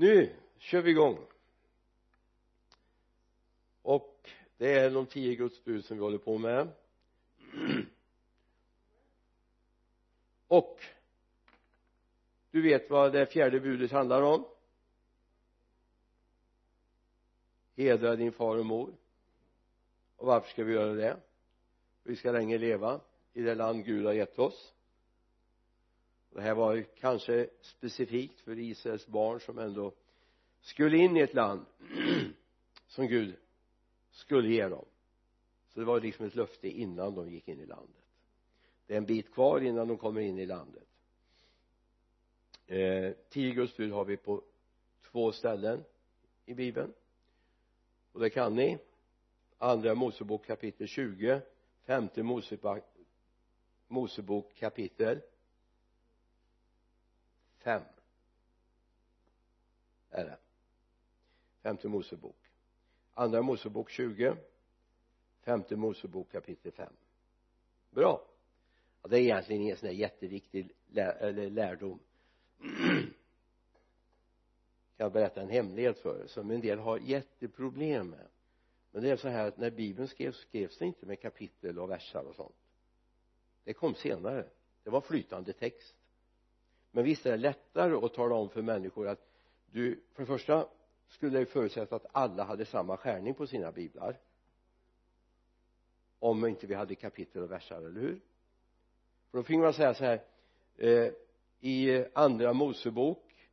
nu kör vi igång. Och det är de tio Guds bud som vi håller på med. Och du vet vad det fjärde budet handlar om? Hedra din far och mor. Och varför ska vi göra det? Vi ska länge leva i det land Gud har gett oss det här var ju kanske specifikt för Israels barn som ändå skulle in i ett land som Gud skulle ge dem. Så det var liksom ett löfte innan de gick in i landet. Det är en bit kvar innan de kommer in i landet. Eh, tio Guds bud har vi på två ställen i bibeln. Och det kan ni. Andra Mosebok kapitel 20 femte Mosebok, Mosebok kapitel fem. Är det. Femte Mosebok. Andra Mosebok 20 femte Mosebok kapitel 5 bra. Ja, det är egentligen ingen sån här jätteviktig lär, eller lärdom. Kan jag berätta en hemlighet för er som en del har jätteproblem med? Men det är så här att när bibeln skrevs skrevs det inte med kapitel och versar och sånt. Det kom senare. Det var flytande text men visst är det lättare att tala om för människor att du för det första skulle det förutsätta att alla hade samma skärning på sina biblar. Om inte vi hade kapitel och versar, eller hur? För då fick man säga så här eh, i andra Mosebok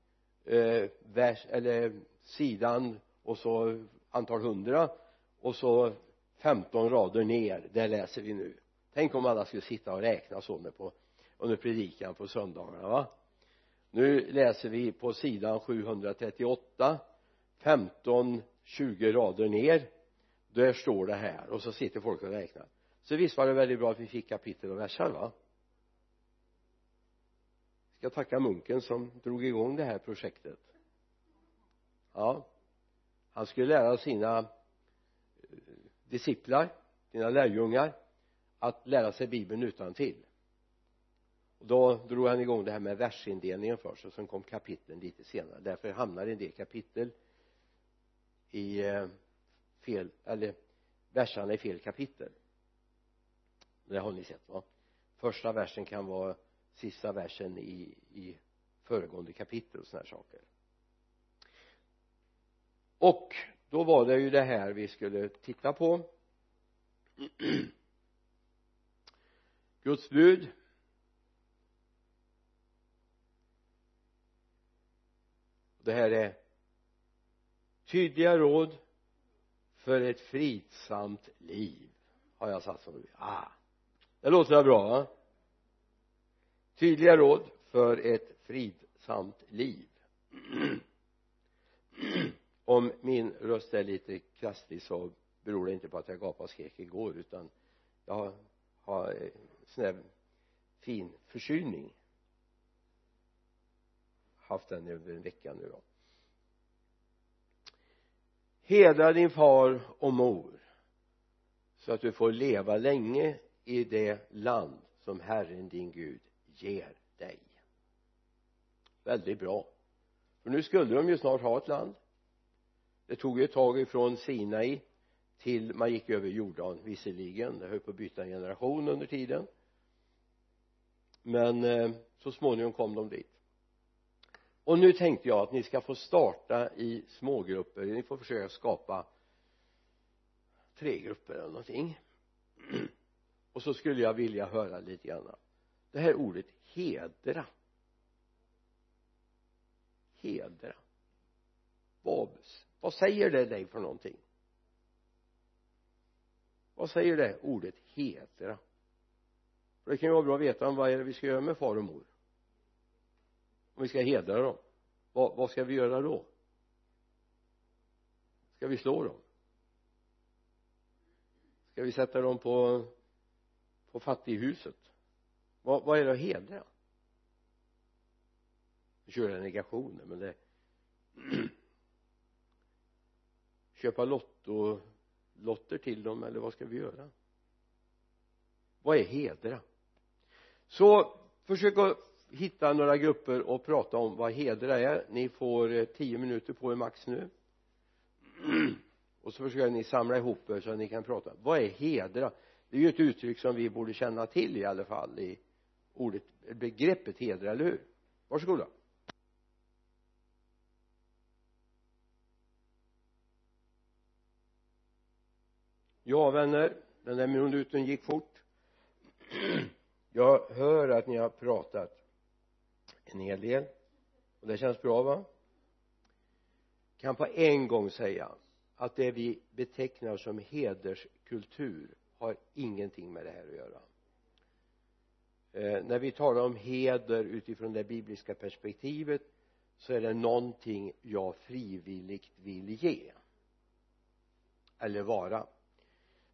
eh, vers eller sidan och så antal hundra och så 15 rader ner där läser vi nu. Tänk om alla skulle sitta och räkna så med på under predikan på söndagarna va? Nu läser vi på sidan 738 15 20 rader ner. Där står det här och så sitter folk och räknar. Så visst var det väldigt bra att vi fick kapitel och versar va? Ska tacka munken som drog igång det här projektet. Ja han skulle lära sina eh, disciplar sina lärjungar att lära sig bibeln utan till och då drog han igång det här med versindelningen först och sen kom kapitlen lite senare. Därför hamnar en del kapitel i eh, fel eller versarna i fel kapitel. Det har ni sett va? Första versen kan vara sista versen i, i föregående kapitel och sådana här saker. Och då var det ju det här vi skulle titta på. Guds bud. Det här är tydliga råd för ett fridsamt liv har jag satt som ah det låter väl bra va? Tydliga råd för ett fridsamt liv. Om min röst är lite krasslig så beror det inte på att jag gapade och skrek igår utan jag har, har eh, sån här fin förkylning haft den över en vecka nu då. Hedra din far och mor så att du får leva länge i det land som Herren din Gud ger dig. Väldigt bra. För nu skulle de ju snart ha ett land. Det tog ju ett tag ifrån Sinai till man gick över Jordan visserligen. Det höll på att byta generation under tiden. Men eh, så småningom kom de dit och nu tänkte jag att ni ska få starta i smågrupper. Ni får försöka skapa tre grupper eller någonting. Och så skulle jag vilja höra lite grann det här ordet hedra. Hedra. Vad, vad säger det dig för någonting? Vad säger det ordet hedra? För det kan ju vara bra att veta vad är det vi ska göra med far och mor om vi ska hedra dem. Vad, vad ska vi göra då? Ska vi slå dem? Ska vi sätta dem på på fattighuset? Vad, vad är det att hedra? Vi kör negationer men det köpa lotto lotter till dem eller vad ska vi göra? Vad är hedra? Så försök att hitta några grupper och prata om vad hedra är. Ni får eh, tio minuter på er max nu. Och så försöker ni samla ihop er så att ni kan prata. Vad är hedra? Det är ju ett uttryck som vi borde känna till i alla fall i ordet begreppet hedra, eller hur? Varsågoda. Ja vänner den där minuten gick fort. Jag hör att ni har pratat en hel del. Och det känns bra va? Kan på en gång säga att det vi betecknar som hederskultur har ingenting med det här att göra. Eh, när vi talar om heder utifrån det bibliska perspektivet så är det någonting jag frivilligt vill ge. Eller vara.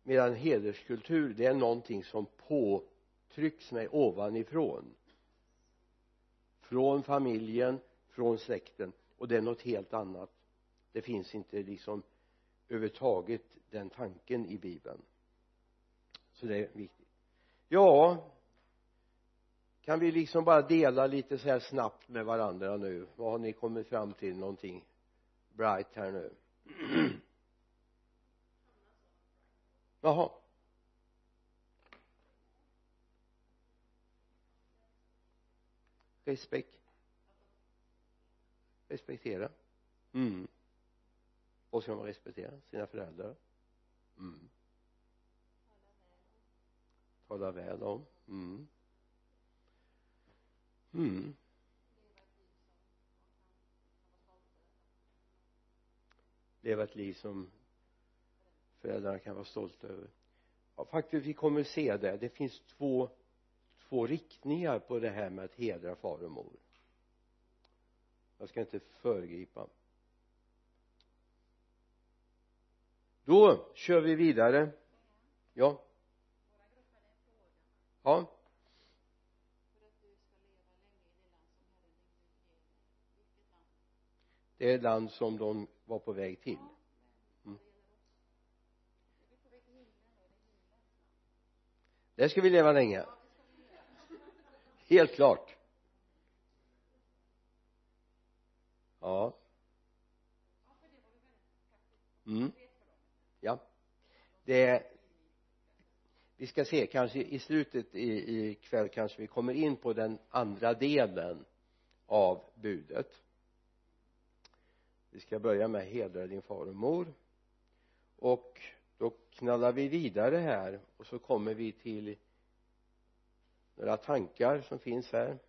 Medan hederskultur det är någonting som påtrycks mig ovanifrån från familjen från släkten. Och det är något helt annat. Det finns inte liksom överhuvudtaget den tanken i bibeln. Så det är viktigt. Ja kan vi liksom bara dela lite så här snabbt med varandra nu? Vad har ni kommit fram till? Någonting bright här nu? Jaha. Respekt. Respektera. Mm. Och ska man respektera sina föräldrar. Mm. Tala väl om. Mm. Mm. Leva ett liv som föräldrarna kan vara stolta över. Ja faktiskt vi kommer se det. Det finns två två riktningar på det här med att hedra far och mor. Jag ska inte föregripa. Då kör vi vidare. Ja. Ja. Det är land som de var på väg till. Mm. där ska vi leva länge helt klart. Ja. Mm. Ja. Det vi ska se kanske i slutet i, i kväll kanske vi kommer in på den andra delen av budet. Vi ska börja med hedra din far och mor. Och då knallar vi vidare här och så kommer vi till några tankar som finns här?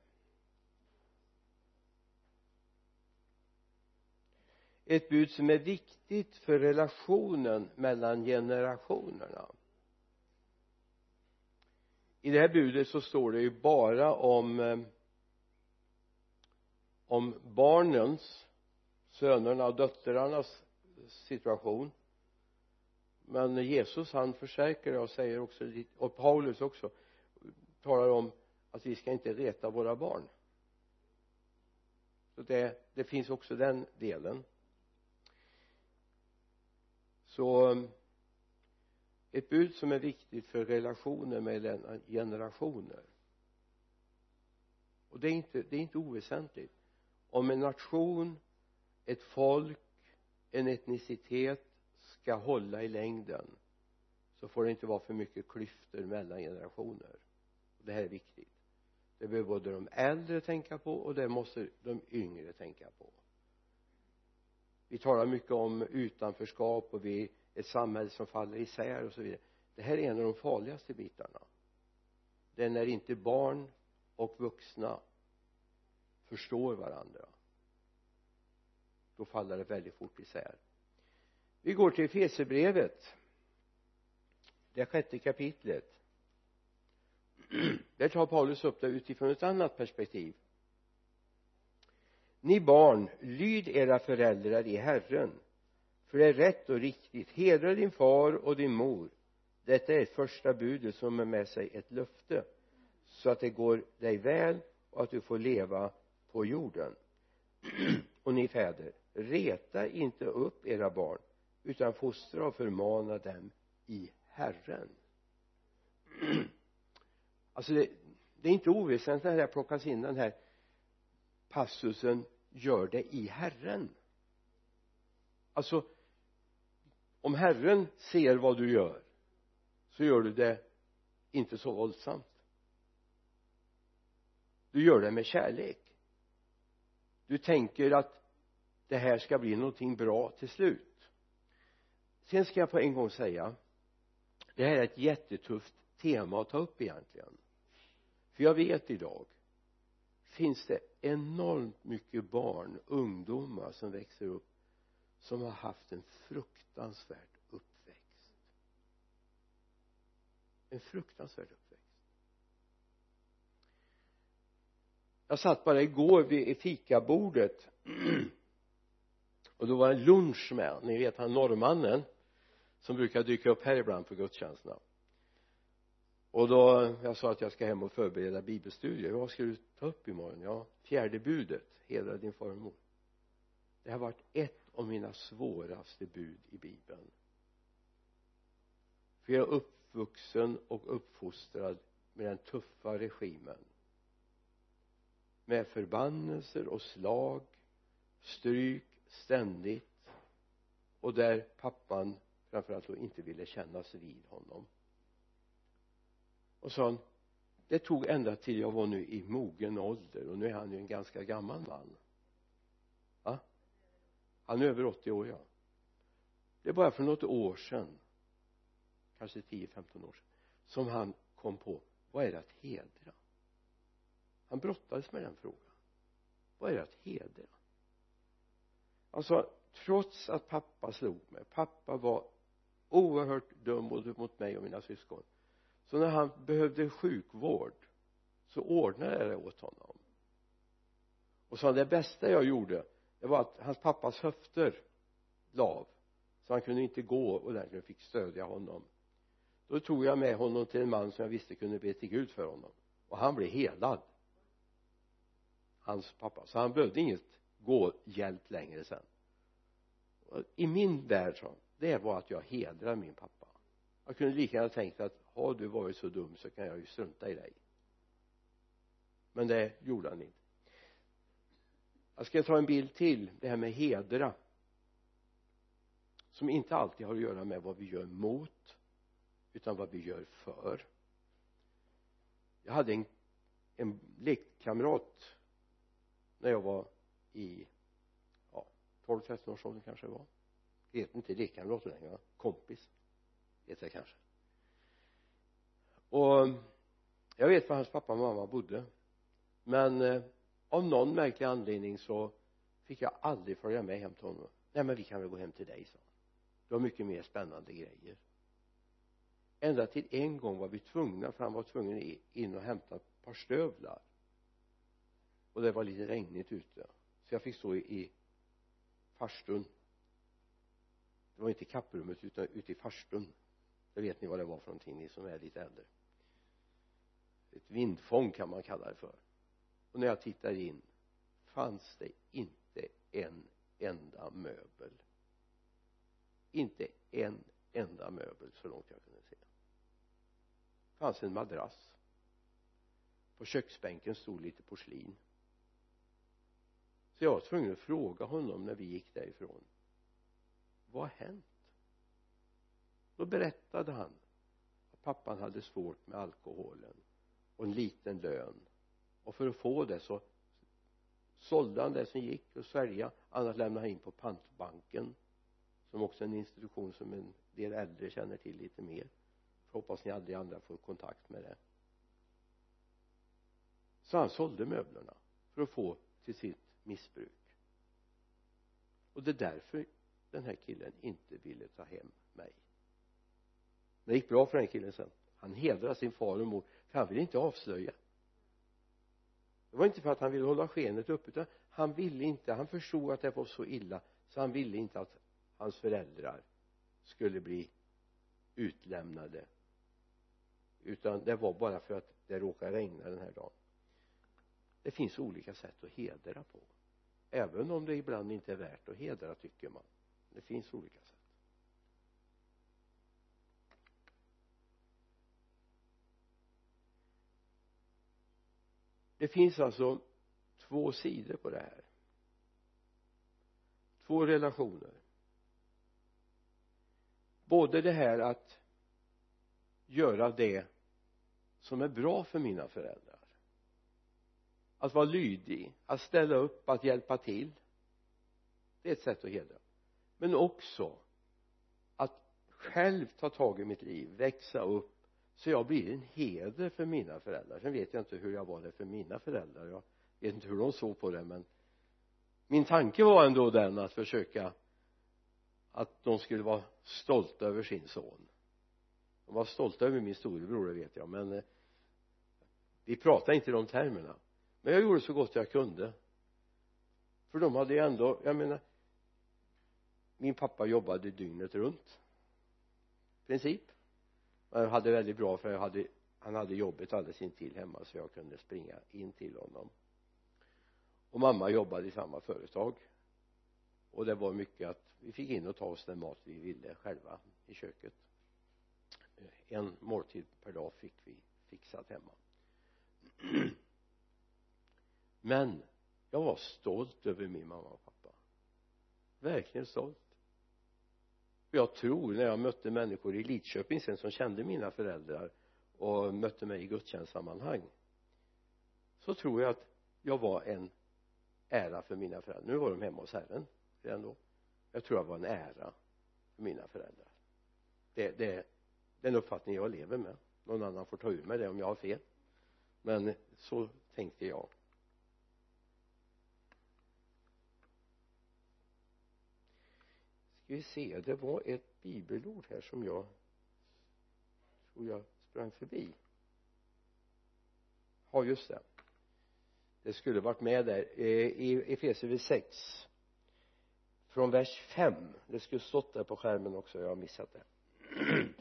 Ett bud som är viktigt för relationen mellan generationerna. I det här budet så står det ju bara om eh, om barnens sönerna och döttrarnas situation. Men Jesus han försäkrar och säger också och Paulus också talar om att vi ska inte reta våra barn. Så det, det finns också den delen. Så ett bud som är viktigt för relationer mellan generationer. Och det är inte, det är inte oväsentligt. Om en nation ett folk en etnicitet ska hålla i längden så får det inte vara för mycket klyftor mellan generationer det här är viktigt. Det behöver både de äldre tänka på och det måste de yngre tänka på. Vi talar mycket om utanförskap och vi ett samhälle som faller isär och så vidare. Det här är en av de farligaste bitarna. Det är när inte barn och vuxna förstår varandra. Då faller det väldigt fort isär. Vi går till Efesierbrevet det sjätte kapitlet. där tar Paulus upp det utifrån ett annat perspektiv. Ni barn lyd era föräldrar i Herren. För det är rätt och riktigt hedra din far och din mor. Detta är ett första budet som är med sig ett löfte så att det går dig väl och att du får leva på jorden. Och ni fäder reta inte upp era barn utan fostra och förmana dem i Herren. alltså det, det är inte oväsentligt när det plockas in den här passusen gör det i Herren. Alltså om Herren ser vad du gör så gör du det inte så våldsamt. Du gör det med kärlek. Du tänker att det här ska bli någonting bra till slut. Sen ska jag på en gång säga det här är ett jättetufft tema att ta upp egentligen för jag vet idag finns det enormt mycket barn, ungdomar som växer upp som har haft en fruktansvärd uppväxt. En fruktansvärd uppväxt. Jag satt bara igår vid fikabordet. Och då var det lunch med ni vet han norrmannen som brukar dyka upp här ibland på gudstjänsterna och då jag sa att jag ska hem och förbereda bibelstudier. Vad ska du ta upp imorgon? Ja fjärde budet. Hedra din far det har varit ett av mina svåraste bud i bibeln. För jag är uppvuxen och uppfostrad med den tuffa regimen. Med förbannelser och slag stryk ständigt och där pappan framförallt då inte ville kännas vid honom och sa han det tog ända till jag var nu i mogen ålder och nu är han ju en ganska gammal man. Va? Han är över 80 år ja. Det är bara för något år sedan kanske 10-15 år sedan som han kom på vad är det att hedra? Han brottades med den frågan. Vad är det att hedra? Alltså trots att pappa slog mig pappa var oerhört dum både mot mig och mina syskon så när han behövde sjukvård så ordnade jag det åt honom. Och så det bästa jag gjorde det var att hans pappas höfter lav så han kunde inte gå ordentligt och fick stödja honom. Då tog jag med honom till en man som jag visste kunde be till Gud för honom. Och han blev helad. Hans pappa. Så han behövde inget gåhjälp längre sen. I min värld så det var att jag hedrar min pappa. Jag kunde lika gärna tänkt att har du varit så dum så kan jag ju strunta i dig. Men det gjorde han inte. Jag ska ta en bild till det här med hedra. Som inte alltid har att göra med vad vi gör mot utan vad vi gör för. Jag hade en en lekkamrat när jag var i ja 12-13 års ålder kanske det var. Det heter inte lekkamrat längre va? Kompis heter det kanske och jag vet var hans pappa och mamma bodde. Men eh, av någon märklig anledning så fick jag aldrig följa med hem till honom. Nej men vi kan väl gå hem till dig sa han. Du har mycket mer spännande grejer. Ända till en gång var vi tvungna för han var tvungen in och hämta ett par stövlar. Och det var lite regnigt ute. Så jag fick stå i farstun. Det var inte i kapprummet utan ute i farstun. Det vet ni vad det var för någonting ni som är lite äldre ett vindfång kan man kalla det för. Och när jag tittade in fanns det inte en enda möbel. Inte en enda möbel så långt jag kunde se. Det fanns en madrass. På köksbänken stod lite porslin. Så jag var tvungen att fråga honom när vi gick därifrån. Vad har hänt? Då berättade han att pappan hade svårt med alkoholen och en liten lön. Och för att få det så sålde han det som gick att sälja annars lämnade han in på pantbanken som också är en institution som en del äldre känner till lite mer. För hoppas ni aldrig andra får kontakt med det. Så han sålde möblerna för att få till sitt missbruk. Och det är därför den här killen inte ville ta hem mig. Det gick bra för den killen sen. Han hedrade sin far och mor han ville inte avslöja. Det var inte för att han ville hålla skenet uppe utan han ville inte, han förstod att det var så illa så han ville inte att hans föräldrar skulle bli utlämnade. Utan det var bara för att det råkade regna den här dagen. Det finns olika sätt att hedra på. Även om det ibland inte är värt att hedra tycker man. Det finns olika sätt. Det finns alltså två sidor på det här. Två relationer. Både det här att göra det som är bra för mina föräldrar. Att vara lydig, att ställa upp, att hjälpa till. Det är ett sätt att hedra. Men också att själv ta tag i mitt liv, växa upp så jag blir en heder för mina föräldrar. Sen vet jag inte hur jag var det för mina föräldrar. Jag vet inte hur de såg på det men min tanke var ändå den att försöka att de skulle vara stolta över sin son. De var stolta över min storebror det vet jag men eh, vi pratade inte i de termerna. Men jag gjorde så gott jag kunde. För de hade ju ändå jag menar min pappa jobbade dygnet runt. I princip jag hade väldigt bra för jag hade han hade jobbet alldeles intill hemma så jag kunde springa in till honom. Och mamma jobbade i samma företag. Och det var mycket att vi fick in och ta oss den mat vi ville själva i köket. En måltid per dag fick vi fixat hemma. Men jag var stolt över min mamma och pappa. Verkligen stolt jag tror när jag mötte människor i Lidköping sen som kände mina föräldrar och mötte mig i gudstjänstsammanhang så tror jag att jag var en ära för mina föräldrar. Nu var de hemma hos Herren redan då jag tror jag var en ära för mina föräldrar. Det, det är den uppfattning jag lever med. Någon annan får ta ur mig det om jag har fel. Men så tänkte jag. Vi se det var ett bibelord här som jag tror jag sprang förbi. Ja just det. Det skulle varit med där eh, i Efesierbrevet 6 från vers 5 det skulle stått där på skärmen också jag har missat det.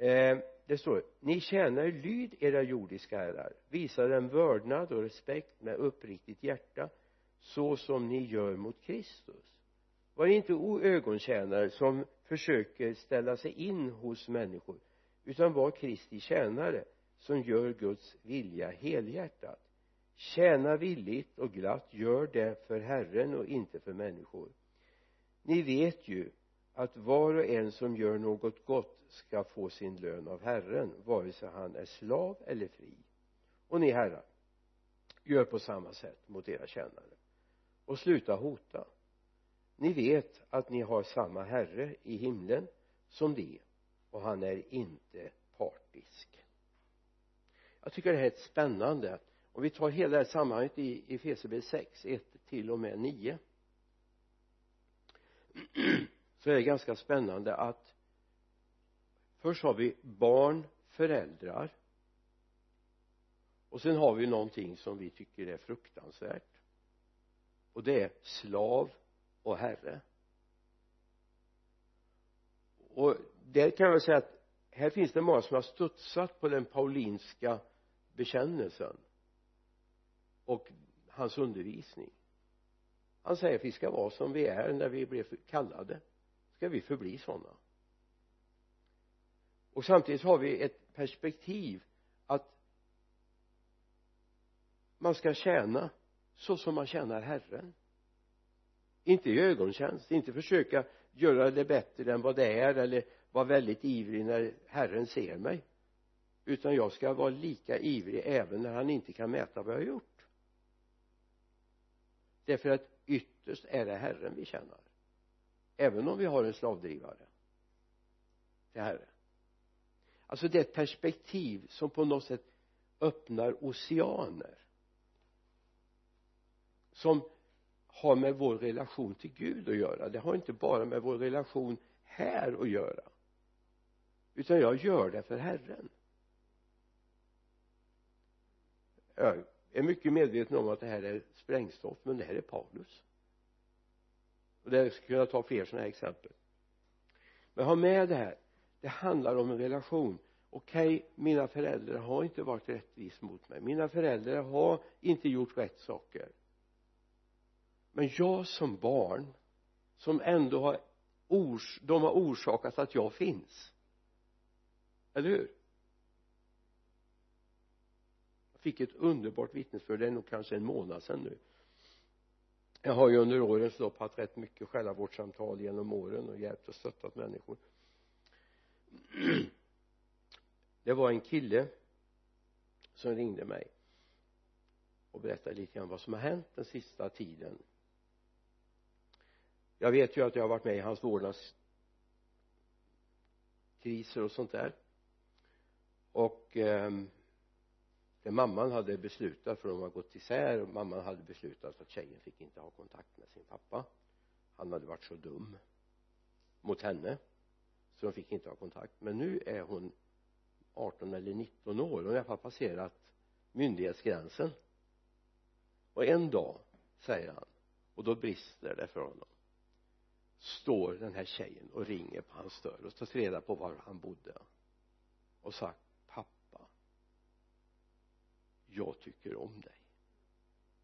Eh, det står ni tjänar lyd era jordiska herrar. Visa dem vördnad och respekt med uppriktigt hjärta så som ni gör mot Kristus. Var inte ögontjänare som försöker ställa sig in hos människor utan var Kristi tjänare som gör Guds vilja helhjärtat. Tjäna villigt och glatt gör det för Herren och inte för människor. Ni vet ju att var och en som gör något gott ska få sin lön av Herren vare sig han är slav eller fri. Och ni herrar gör på samma sätt mot era tjänare och sluta hota. Ni vet att ni har samma herre i himlen som de och han är inte partisk. Jag tycker det här är ett spännande. Om vi tar hela det här sammanhanget i Efesierbrevet 6 1 till och med 9 så är det ganska spännande att först har vi barn, föräldrar och sen har vi någonting som vi tycker är fruktansvärt och det är slav och herre. Och där kan jag säga att här finns det många som har studsat på den paulinska bekännelsen och hans undervisning. Han säger att vi ska vara som vi är när vi blev kallade. Ska vi förbli sådana och samtidigt har vi ett perspektiv att man ska tjäna så som man tjänar Herren. Inte i ögontjänst, inte försöka göra det bättre än vad det är eller vara väldigt ivrig när Herren ser mig. Utan jag ska vara lika ivrig även när han inte kan mäta vad jag har gjort. Därför att ytterst är det Herren vi tjänar. Även om vi har en slavdrivare till Herren. Alltså det är ett perspektiv som på något sätt öppnar oceaner som har med vår relation till Gud att göra. Det har inte bara med vår relation här att göra. Utan jag gör det för Herren. Jag är mycket medveten om att det här är sprängstoff men det här är Paulus. Och det skulle kunna ta fler sådana här exempel. Men ha med det här. Det handlar om en relation. Okej okay, mina föräldrar har inte varit rättvisa mot mig. Mina föräldrar har inte gjort rätt saker men jag som barn som ändå har ors de har orsakat att jag finns. Eller hur? Jag fick ett underbart vittnesbörd det är nog kanske en månad sedan nu. Jag har ju under årens lopp haft rätt mycket själavårdssamtal genom åren och hjälpt och stöttat människor. Det var en kille som ringde mig och berättade lite grann vad som har hänt den sista tiden jag vet ju att jag har varit med i hans vårdnadskriser och sånt där. Och eh, det mamman hade beslutat för de har gått isär och mamman hade beslutat att tjejen fick inte ha kontakt med sin pappa. Han hade varit så dum mot henne så de fick inte ha kontakt. Men nu är hon 18 eller 19 år och har i alla fall passerat myndighetsgränsen och en dag säger han och då brister det för honom står den här tjejen och ringer på hans dörr och tar reda på var han bodde. Och sagt pappa jag tycker om dig.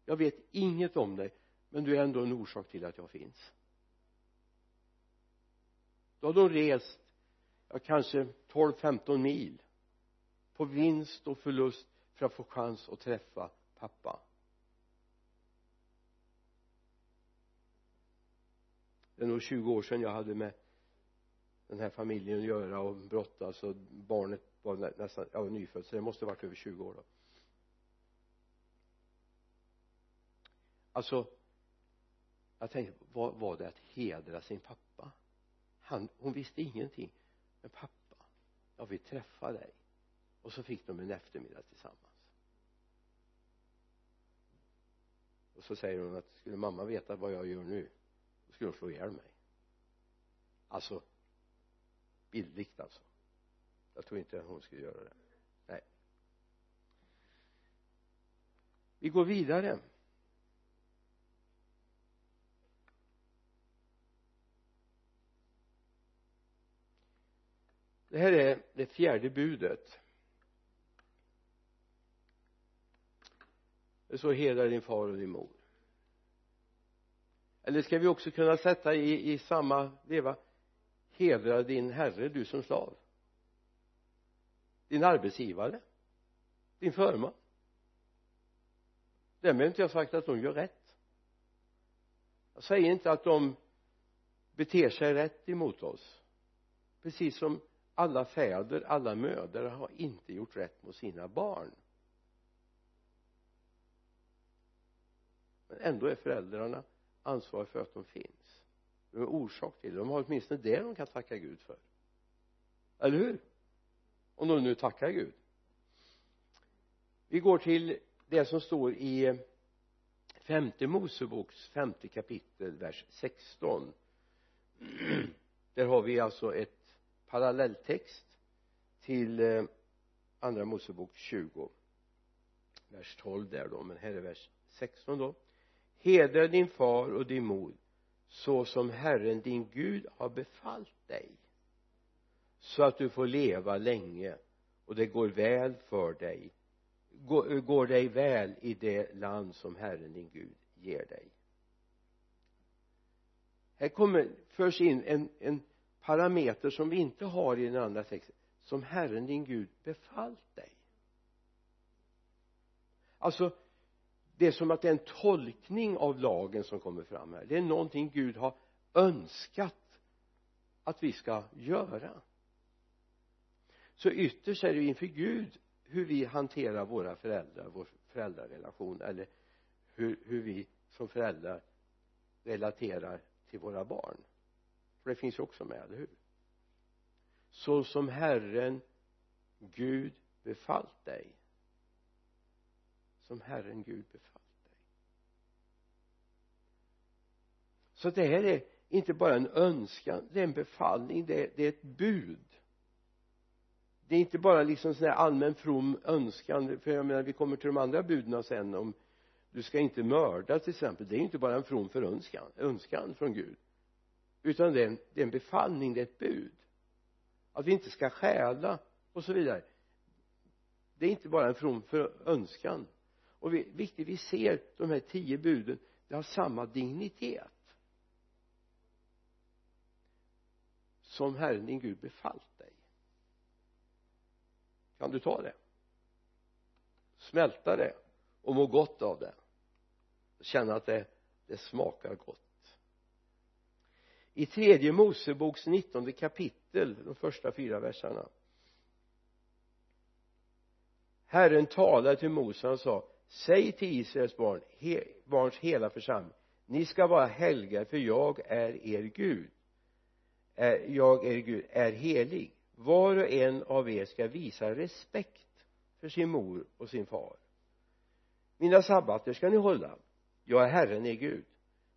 Jag vet inget om dig men du är ändå en orsak till att jag finns. Då har de rest ja, kanske 12-15 mil på vinst och förlust för att få chans att träffa pappa. Det är nog 20 år sedan jag hade med den här familjen att göra och brottas och barnet var nästan, ja nyfött så det måste ha varit över 20 år då. Alltså jag tänkte vad var det att hedra sin pappa? Han, hon visste ingenting. Men pappa jag vill träffa dig. Och så fick de en eftermiddag tillsammans. Och så säger hon att skulle mamma veta vad jag gör nu? Skulle hon slå ihjäl mig. Alltså bildligt alltså. Jag tror inte hon skulle göra det. Nej. Vi går vidare. Det här är det fjärde budet. Det står hedra din far och din mor eller ska vi också kunna sätta i, i samma veva? Hedra din herre du som slav. Din arbetsgivare. Din förman. Därmed inte jag sagt att de gör rätt. Jag säger inte att de beter sig rätt emot oss. Precis som alla fäder, alla mödrar har inte gjort rätt mot sina barn. Men ändå är föräldrarna ansvariga för att de finns. De är orsak till det. De har åtminstone det de kan tacka Gud för. Eller hur? Om de nu tackar Gud. Vi går till det som står i femte Moseboks femte kapitel vers 16 där har vi alltså ett parallelltext till eh, andra Mosebok 20 vers 12 där då. Men här är vers 16 då hedra din far och din mor så som Herren din Gud har befallt dig så att du får leva länge och det går väl för dig. Går, går dig väl i det land som Herren din Gud ger dig. Här kommer förs in en, en parameter som vi inte har i den andra texten som Herren din Gud befallt dig. Alltså det är som att det är en tolkning av lagen som kommer fram här. Det är någonting Gud har önskat att vi ska göra. Så ytterst är det inför Gud hur vi hanterar våra föräldrar, vår föräldrarelation eller hur, hur vi som föräldrar relaterar till våra barn. För det finns ju också med, eller hur? Så som Herren Gud befallt dig som Herren Gud befallt dig. Så det här är inte bara en önskan det är en befallning det är, det är ett bud. Det är inte bara liksom sån här allmän from önskan för jag menar vi kommer till de andra buden sen om du ska inte mörda till exempel. Det är inte bara en from förönskan önskan från Gud. Utan det är, en, det är en befallning, det är ett bud. Att vi inte ska stjäla och så vidare. Det är inte bara en from för önskan och vi, viktigt vi ser de här tio buden det har samma dignitet som Herren din Gud befallt dig. Kan du ta det? Smälta det och må gott av det. Känna att det, det smakar gott. I tredje Moseboks nittonde kapitel de första fyra verserna. Herren talade till Mose och sa säg till Israels barn he, barns hela församling ni ska vara helgade för jag är er Gud. Är, jag er Gud är helig. Var och en av er ska visa respekt för sin mor och sin far. Mina sabbater ska ni hålla. Jag är Herren er Gud.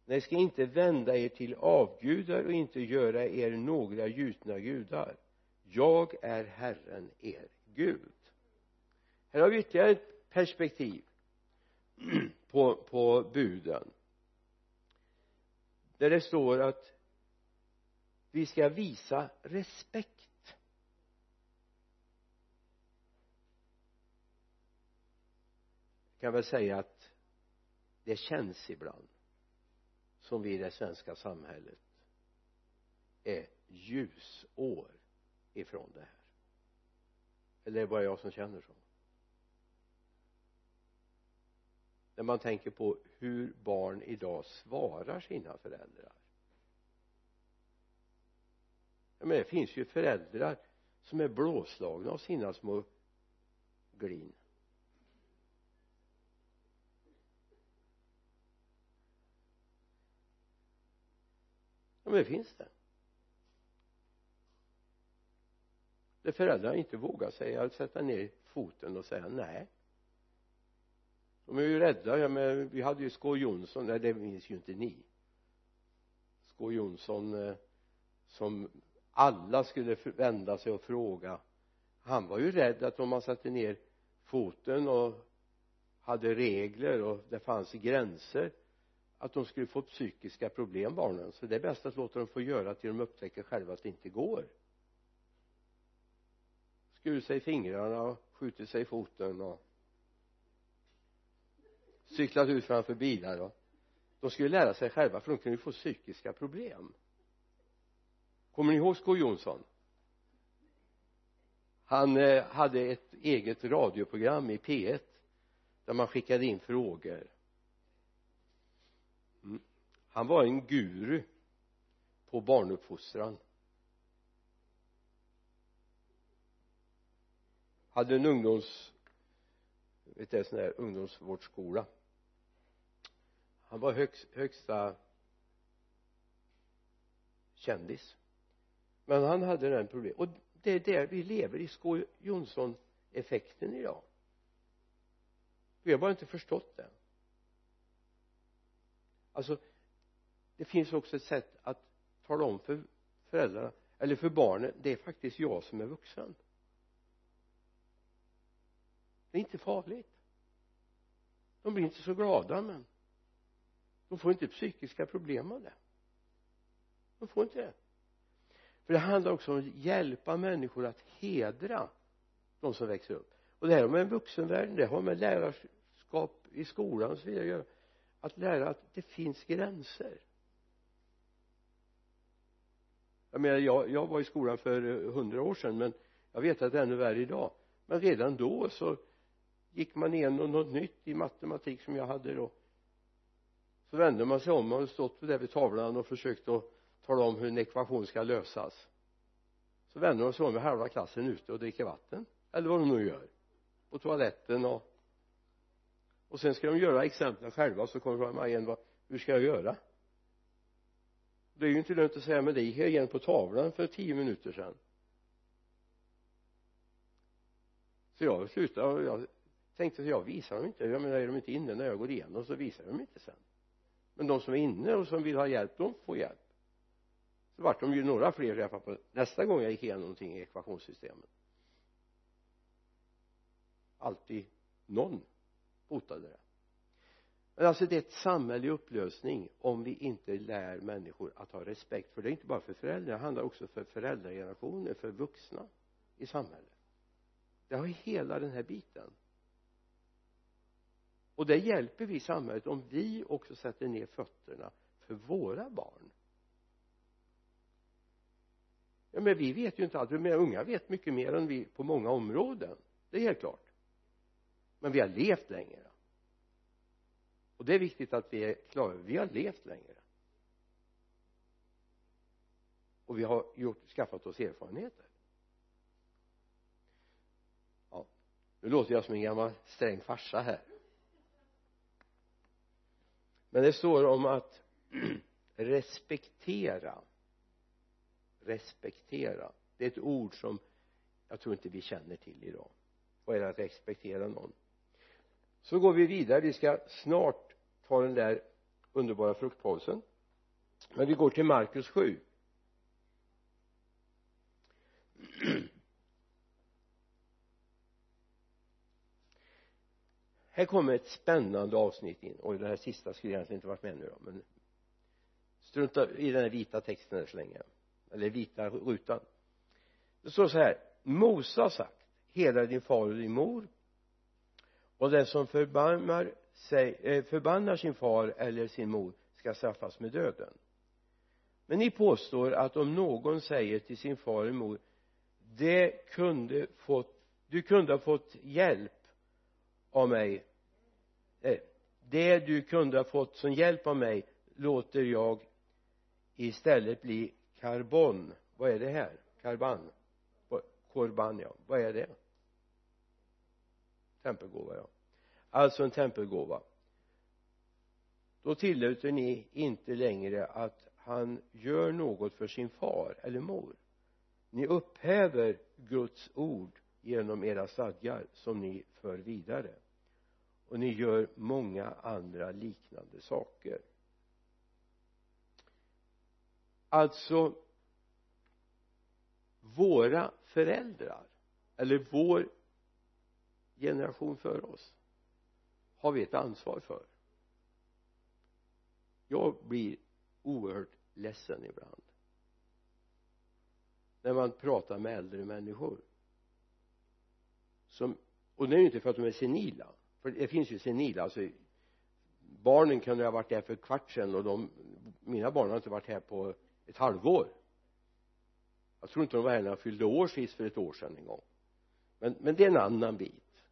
Ni ska inte vända er till avgudar och inte göra er några gjutna gudar. Jag är Herren er Gud. Här har vi ytterligare ett perspektiv. på, på buden. Där det står att vi ska visa respekt. Jag kan väl säga att det känns ibland som vi i det svenska samhället är ljusår ifrån det här. Eller är det bara jag som känner så? När man tänker på hur barn idag svarar sina föräldrar. Men det finns ju föräldrar som är blåslagna av sina små glin. Ja men det finns det. Där föräldrar inte vågar säga sätta ner foten och säga nej de är ju rädda ja men vi hade ju Skå Jonsson. Nej det minns ju inte ni. Skå Jonsson eh, som alla skulle vända sig och fråga. Han var ju rädd att om man satte ner foten och hade regler och det fanns gränser att de skulle få psykiska problem barnen. Så det är bäst att låta dem få göra till de upptäcker själva att det inte går. Skurit sig i fingrarna och skjutit sig i foten och cyklat ut framför bilar och de skulle lära sig själva för de kunde ju få psykiska problem. Kommer ni ihåg Skå Jonsson? Han eh, hade ett eget radioprogram i P1 där man skickade in frågor. Mm. han var en guru på barnuppfostran. Hade en ungdoms vet du, sån där ungdomsvårdsskola han var högst, högsta kändis. Men han hade den problem och det är där vi lever i Skå Jonsson effekten idag. Vi har bara inte förstått det. Alltså det finns också ett sätt att tala om för föräldrarna eller för barnen det är faktiskt jag som är vuxen. Det är inte farligt. De blir inte så glada men de får inte psykiska problem av det. De får inte det. För det handlar också om att hjälpa människor att hedra de som växer upp. Och det här har med vuxenvärlden det har med lärarskap i skolan och så vidare att göra. Att lära att det finns gränser. Jag menar jag, jag var i skolan för eh, hundra år sedan men jag vet att det är ännu värre idag. Men redan då så gick man igenom något nytt i matematik som jag hade då så vände man sig om och stått där vid tavlan och försökt att tala om hur en ekvation ska lösas. Så vänder de sig om med halva klassen ute och dricker vatten eller vad de nu gör på toaletten och och sen ska de göra exemplen själva så kommer de igen vad, hur ska jag göra? Det är ju inte lönt att säga men det gick jag igen på tavlan för tio minuter sedan. Så jag slutade och jag tänkte att jag visar dem inte jag menar är de inte inne när jag går igenom så visar jag dem inte sen men de som är inne och som vill ha hjälp de får hjälp. Så vart de ju några fler i alla fall på nästa gång jag gick igenom någonting i ekvationssystemet. Alltid någon botade det. Men alltså det är ett samhälle i upplösning om vi inte lär människor att ha respekt för det. Är inte bara för föräldrar det handlar också för föräldragenerationer för vuxna i samhället. Det har hela den här biten och det hjälper vi samhället om vi också sätter ner fötterna för våra barn. Ja men vi vet ju inte allt. Men unga vet mycket mer än vi på många områden. Det är helt klart. Men vi har levt längre. Och det är viktigt att vi är klara. Över vi har levt längre. Och vi har gjort, skaffat oss erfarenheter. Ja. Nu låter jag som en gammal sträng farsa här men det står om att respektera respektera. Det är ett ord som jag tror inte vi känner till idag. Vad är det att respektera någon? Så går vi vidare. Vi ska snart ta den där underbara fruktpausen. Men vi går till Markus 7 här kommer ett spännande avsnitt in. Och det här sista skulle egentligen inte varit med nu då men strunta i den här vita texten där så länge. Eller vita rutan. Det står så här. Mose har sagt hedra din far och din mor. Och den som förbannar sig, eh, förbannar sin far eller sin mor ska straffas med döden. Men ni påstår att om någon säger till sin far eller mor det kunde fått du kunde ha fått hjälp av mig Eh, det du kunde ha fått som hjälp av mig låter jag istället bli karbon. Vad är det här? Karban? Korban ja. Vad är det? Tempelgåva ja. Alltså en tempelgåva. Då tillåter ni inte längre att han gör något för sin far eller mor. Ni upphäver Guds ord genom era stadgar som ni för vidare och ni gör många andra liknande saker. Alltså våra föräldrar eller vår generation för oss har vi ett ansvar för. Jag blir oerhört ledsen ibland. När man pratar med äldre människor. Som och det är ju inte för att de är senila för det finns ju senila alltså barnen kunde ha varit där för kvart sedan och de mina barn har inte varit här på ett halvår. Jag tror inte de var här när jag fyllde år sist för ett år sedan en gång. Men, men det är en annan bit.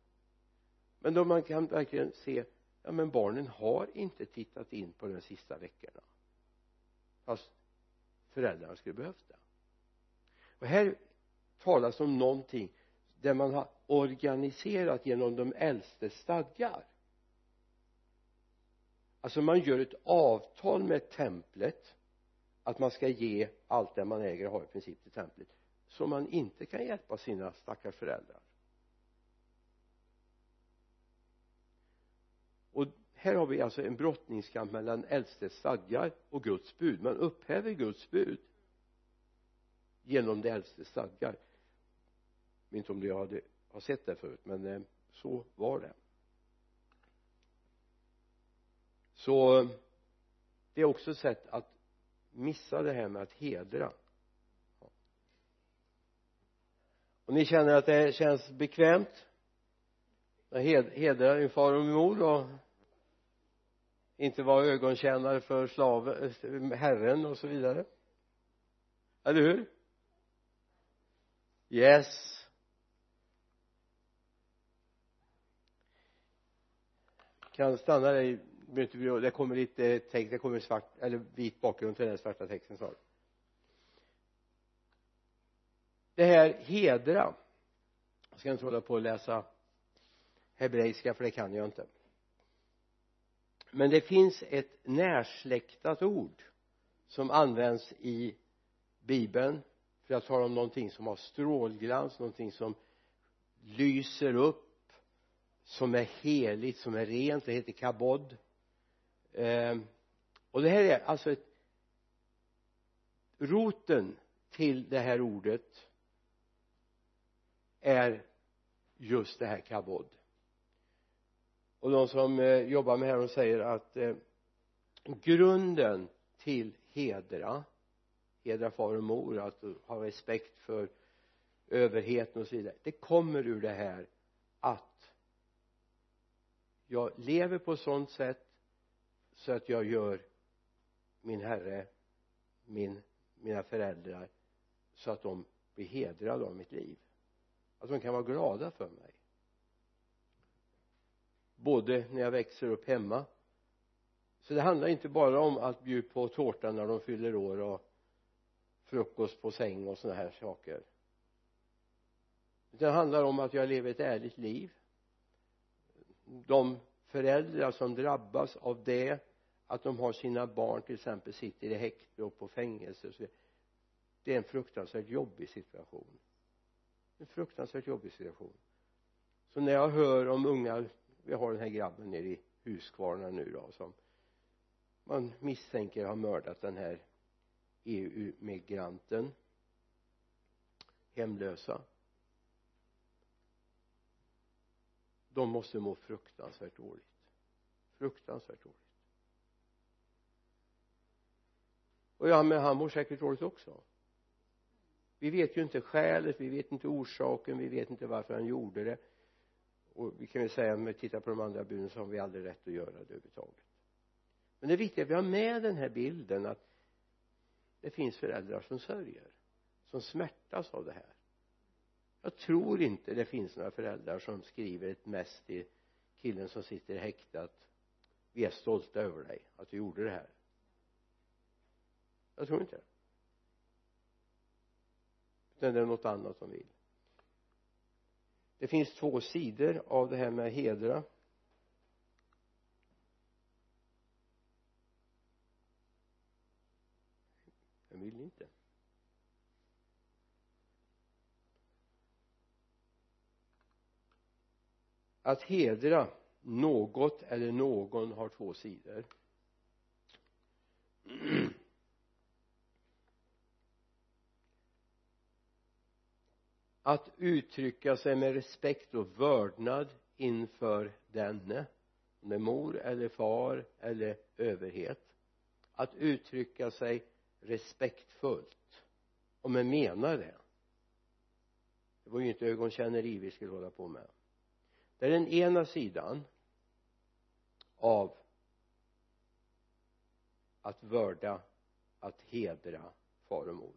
Men då man kan verkligen se ja men barnen har inte tittat in på de sista veckorna. Fast föräldrarna skulle behövt det. Och här talas om någonting där man har organiserat genom de äldste stadgar. Alltså man gör ett avtal med templet att man ska ge allt det man äger och har i princip till templet så man inte kan hjälpa sina stackars föräldrar. Och här har vi alltså en brottningskamp mellan äldste stadgar och Guds bud. Man upphäver Guds bud genom det äldste stadgar. Jag vet inte om jag hade har sett det förut men eh, så var det. Så det är också ett sätt att missa det här med att hedra. Och ni känner att det känns bekvämt? Att hedra din far och mor och inte vara ögontjänare för slaven, eh, herren och så vidare. Eller hur? Yes. Kan stanna där? Det kommer lite text det kommer svart eller vit bakgrund till den svarta texten snart det här hedra jag ska inte hålla på och läsa hebreiska för det kan jag inte. Men det finns ett närsläktat ord som används i bibeln för att tala om någonting som har strålglans någonting som lyser upp som är heligt, som är rent, det heter kabod. Eh, och det här är alltså ett roten till det här ordet är just det här kabod. Och de som eh, jobbar med det här de säger att eh, grunden till hedra hedra far och mor att ha respekt för överheten och så vidare det kommer ur det här att jag lever på ett sådant sätt så att jag gör min herre min, mina föräldrar så att de blir hedrade av mitt liv. Att de kan vara glada för mig. Både när jag växer upp hemma. Så det handlar inte bara om att bjuda på tårta när de fyller år och frukost på säng och sådana här saker. Utan det handlar om att jag lever ett ärligt liv de föräldrar som drabbas av det att de har sina barn till exempel sitter i häkte och på fängelse och så vidare. Det är en fruktansvärt jobbig situation. En fruktansvärt jobbig situation. Så när jag hör om unga vi har den här grabben nere i Huskvarna nu då som man misstänker har mördat den här EU-migranten hemlösa. De måste må fruktansvärt dåligt. Fruktansvärt dåligt. Och ja men han mår säkert dåligt också. Vi vet ju inte skälet, vi vet inte orsaken, vi vet inte varför han gjorde det. Och vi kan ju säga om vi tittar på de andra buden så har vi aldrig rätt att göra det överhuvudtaget. Men det viktiga är att vi har med den här bilden att det finns föräldrar som sörjer som smärtas av det här jag tror inte det finns några föräldrar som skriver ett mess till killen som sitter häktat. Vi är stolta över dig att du gjorde det här. Jag tror inte det. Utan det är något annat de vill. Det finns två sidor av det här med hedra. Den vill inte. Att hedra något eller någon har två sidor. Att uttrycka sig med respekt och vördnad inför denne om det är mor eller far eller överhet. Att uttrycka sig respektfullt om man menar det det var ju inte ögonkänneri vi skulle hålla på med det är den ena sidan av att vörda att hedra far och mor.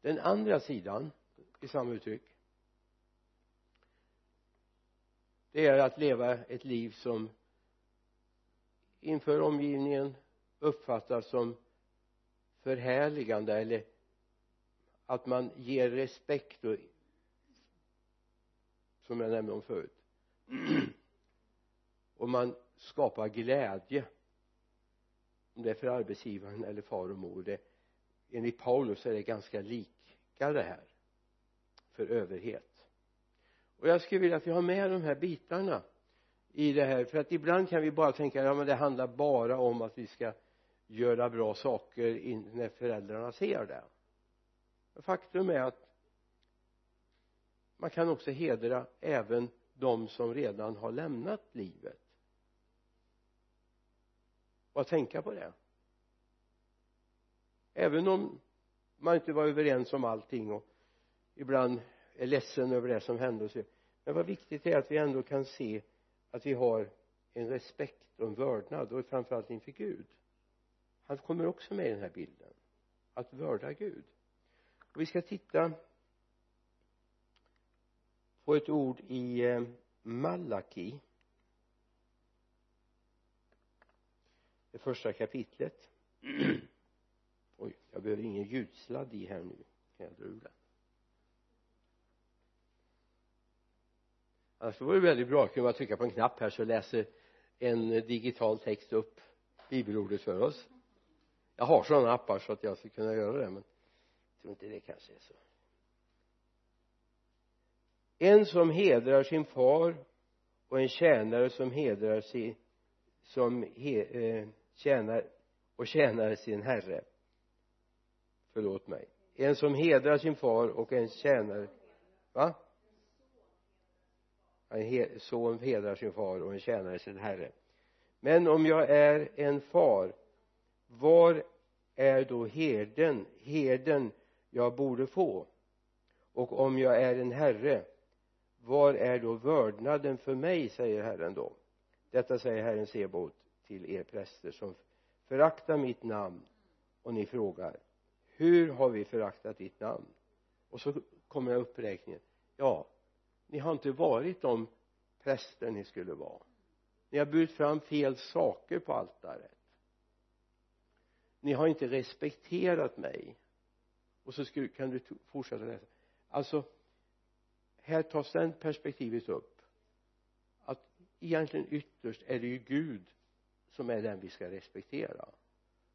Den andra sidan i samma uttryck det är att leva ett liv som inför omgivningen uppfattas som förhärligande eller att man ger respekt och som jag nämnde om förut. Och man skapar glädje. Om det är för arbetsgivaren eller far och mor. Det enligt Paulus är det ganska lika det här. För överhet. Och jag skulle vilja att vi har med de här bitarna i det här. För att ibland kan vi bara tänka ja men det handlar bara om att vi ska göra bra saker när föräldrarna ser det. Faktum är att man kan också hedra även de som redan har lämnat livet. Och att tänka på det? Även om man inte var överens om allting och ibland är ledsen över det som hände och så. Men vad viktigt är att vi ändå kan se att vi har en respekt och en vördnad och framförallt inför Gud. Han kommer också med i den här bilden. Att vörda Gud. Och vi ska titta på ett ord i eh, Malaki. Det första kapitlet. Oj jag behöver ingen ljudsladd i här nu. Kan jag dra ur den? Annars vore det väldigt bra. Kunde man trycka på en knapp här så läser en digital text upp bibelordet för oss. Jag har sådana appar så att jag skulle kunna göra det men jag tror inte det kanske är så en som hedrar sin far och en tjänare som hedrar sin som he, eh, tjänar och tjänar sin herre. Förlåt mig. En som hedrar sin far och en tjänare va? En son hedrar sin far och en tjänare sin herre. Men om jag är en far var är då herden herden jag borde få? Och om jag är en herre var är då vördnaden för mig säger Herren då. Detta säger Herren Sebot till er präster som föraktar mitt namn. Och ni frågar hur har vi föraktat ditt namn? Och så kommer jag uppräkningen ja ni har inte varit de präster ni skulle vara. Ni har burit fram fel saker på altaret. Ni har inte respekterat mig. Och så skulle, kan du fortsätta läsa. Alltså här tas den perspektivet upp. Att egentligen ytterst är det ju Gud som är den vi ska respektera.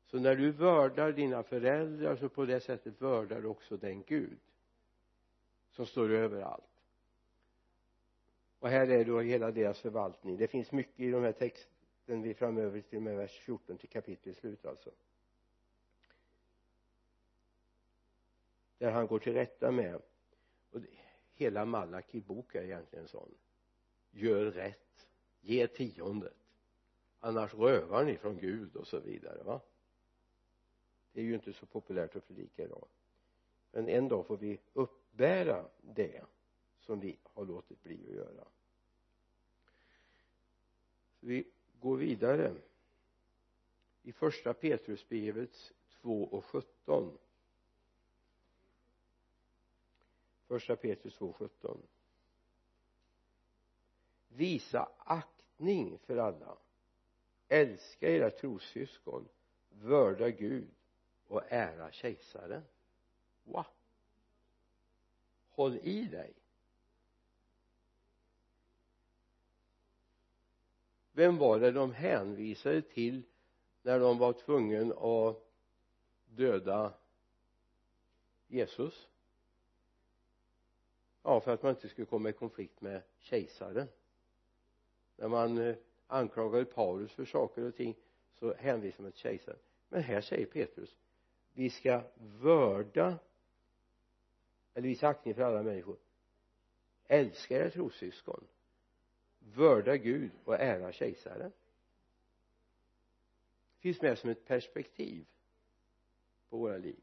Så när du vördar dina föräldrar så på det sättet vördar du också den Gud som står över allt. Och här är då hela deras förvaltning. Det finns mycket i de här texten vi framöver till och med vers 14 till kapitlets slut alltså. Där han går till rätta med. Och hela Malaki bok är egentligen sån. Gör rätt ge tiondet. Annars rövar ni från Gud och så vidare va? Det är ju inte så populärt att predika idag. Men en dag får vi uppbära det som vi har låtit bli att göra. Vi går vidare. I första Petrusbrevets 2 och 17 första Petrus 2 17 visa aktning för alla. Älska era trossyskon vörda Gud och ära kejsaren. Va håll i dig. Vem var det de hänvisade till när de var tvungna att döda Jesus? Ja för att man inte skulle komma i konflikt med kejsaren. När man eh, anklagade Paulus för saker och ting så hänvisade man till kejsaren. Men här säger Petrus vi ska vörda eller visa aktning för alla människor. Älska era trossyskon vörda Gud och ära kejsaren. Finns med som ett perspektiv på våra liv.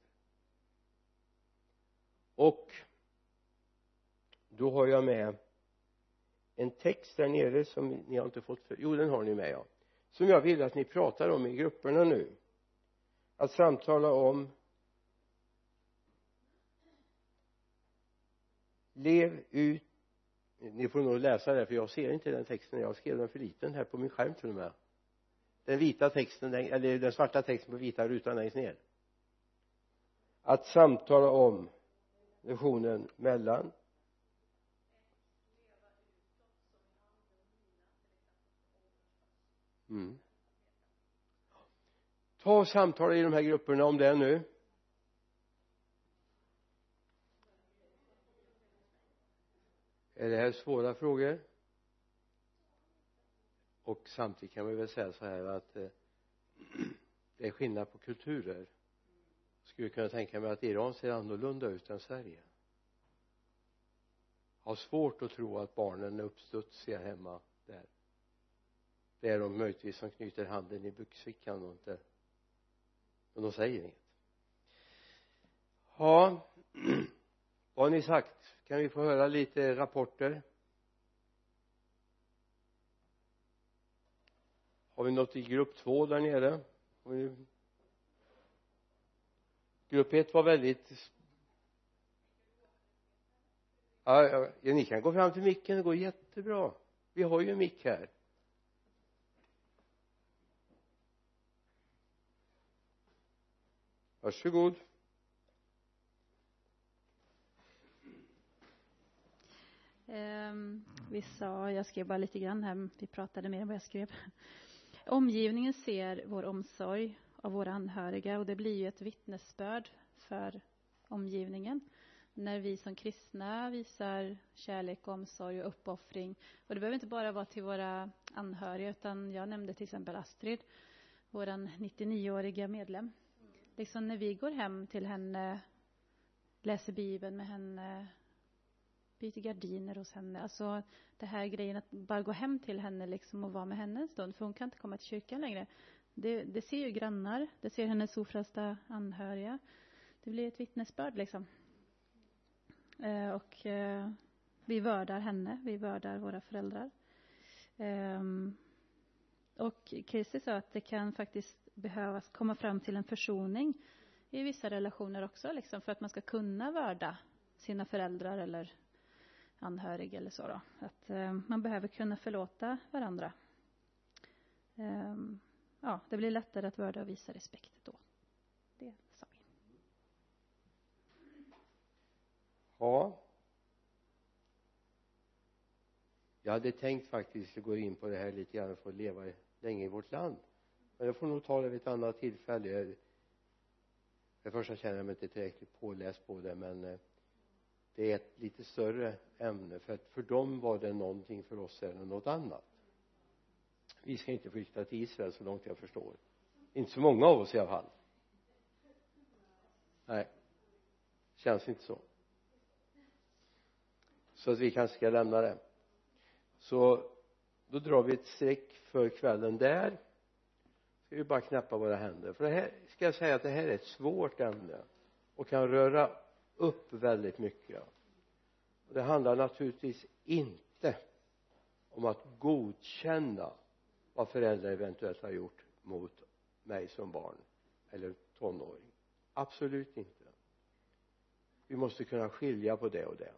Och då har jag med en text där nere som ni har inte fått för, jo den har ni med ja. Som jag vill att ni pratar om i grupperna nu. Att samtala om lev ut ni får nog läsa det för jag ser inte den texten. Jag skrev den för liten här på min skärm till och med. Den vita texten eller den svarta texten på vita rutan längst ner. Att samtala om lektionen mellan mm. ta och samtala i de här grupperna om det nu. Är det här svåra frågor? Och samtidigt kan vi väl säga så här att eh, det är skillnad på kulturer. Skulle kunna tänka mig att Iran ser annorlunda ut än Sverige? Har svårt att tro att barnen är uppstudsiga hemma där det är de möjligtvis som knyter handen i byxfickan och inte men de säger inget. Ja vad har ni sagt? Kan vi få höra lite rapporter? Har vi något i grupp två där nere? Grupp ett var väldigt ja, ja, ni kan gå fram till micken det går jättebra. Vi har ju en mick här. Varsågod Um, vi sa, jag skrev bara lite grann här, vi pratade mer än vad jag skrev. Omgivningen ser vår omsorg av våra anhöriga och det blir ju ett vittnesbörd för omgivningen när vi som kristna visar kärlek, omsorg och uppoffring. Och det behöver inte bara vara till våra anhöriga utan jag nämnde till exempel Astrid, vår 99-åriga medlem. Liksom när vi går hem till henne, läser Bibeln med henne, byter gardiner hos henne. Alltså det här grejen att bara gå hem till henne liksom och vara med henne en stund för hon kan inte komma till kyrkan längre. Det, det ser ju grannar, det ser hennes ofrälsta anhöriga. Det blir ett vittnesbörd liksom. Eh, och eh, vi vördar henne, vi vördar våra föräldrar. Eh, och Casey sa att det kan faktiskt behövas komma fram till en försoning i vissa relationer också, liksom, för att man ska kunna vörda sina föräldrar eller anhörig eller så då. Att eh, man behöver kunna förlåta varandra. Eh, ja, det blir lättare att vörda och visa respekt då. Det sa vi. Ja jag hade tänkt faktiskt gå in på det här lite grann för att leva länge i vårt land men jag får nog ta det vid ett annat tillfälle. För det första känner jag mig inte tillräckligt påläst på det men eh, det är ett lite större ämne för att för dem var det någonting för oss är det något annat. Vi ska inte flytta till Israel så långt jag förstår. Inte så många av oss i alla fall. Nej. Känns inte så. Så att vi kanske ska lämna det. Så då drar vi ett streck för kvällen där ska vi bara knäppa våra händer. För det här ska jag säga att det här är ett svårt ämne och kan röra upp väldigt mycket. Det handlar naturligtvis inte om att godkänna vad föräldrar eventuellt har gjort mot mig som barn eller tonåring. Absolut inte. Vi måste kunna skilja på det och det.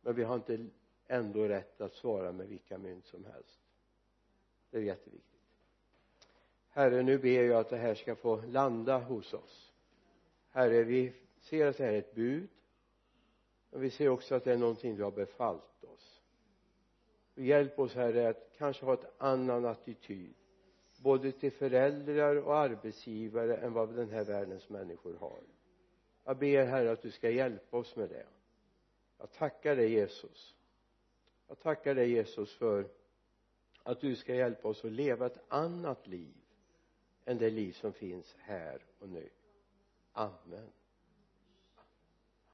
Men vi har inte ändå rätt att svara med vilka mynt som helst. Det är jätteviktigt herre nu ber jag att det här ska få landa hos oss. Herre vi ser att det här är ett bud men vi ser också att det är någonting du har befallt oss. Hjälp oss herre att kanske ha ett annan attityd både till föräldrar och arbetsgivare än vad den här världens människor har. Jag ber herre att du ska hjälpa oss med det. Jag tackar dig Jesus. Jag tackar dig Jesus för att du ska hjälpa oss att leva ett annat liv än det liv som finns här och nu. Amen.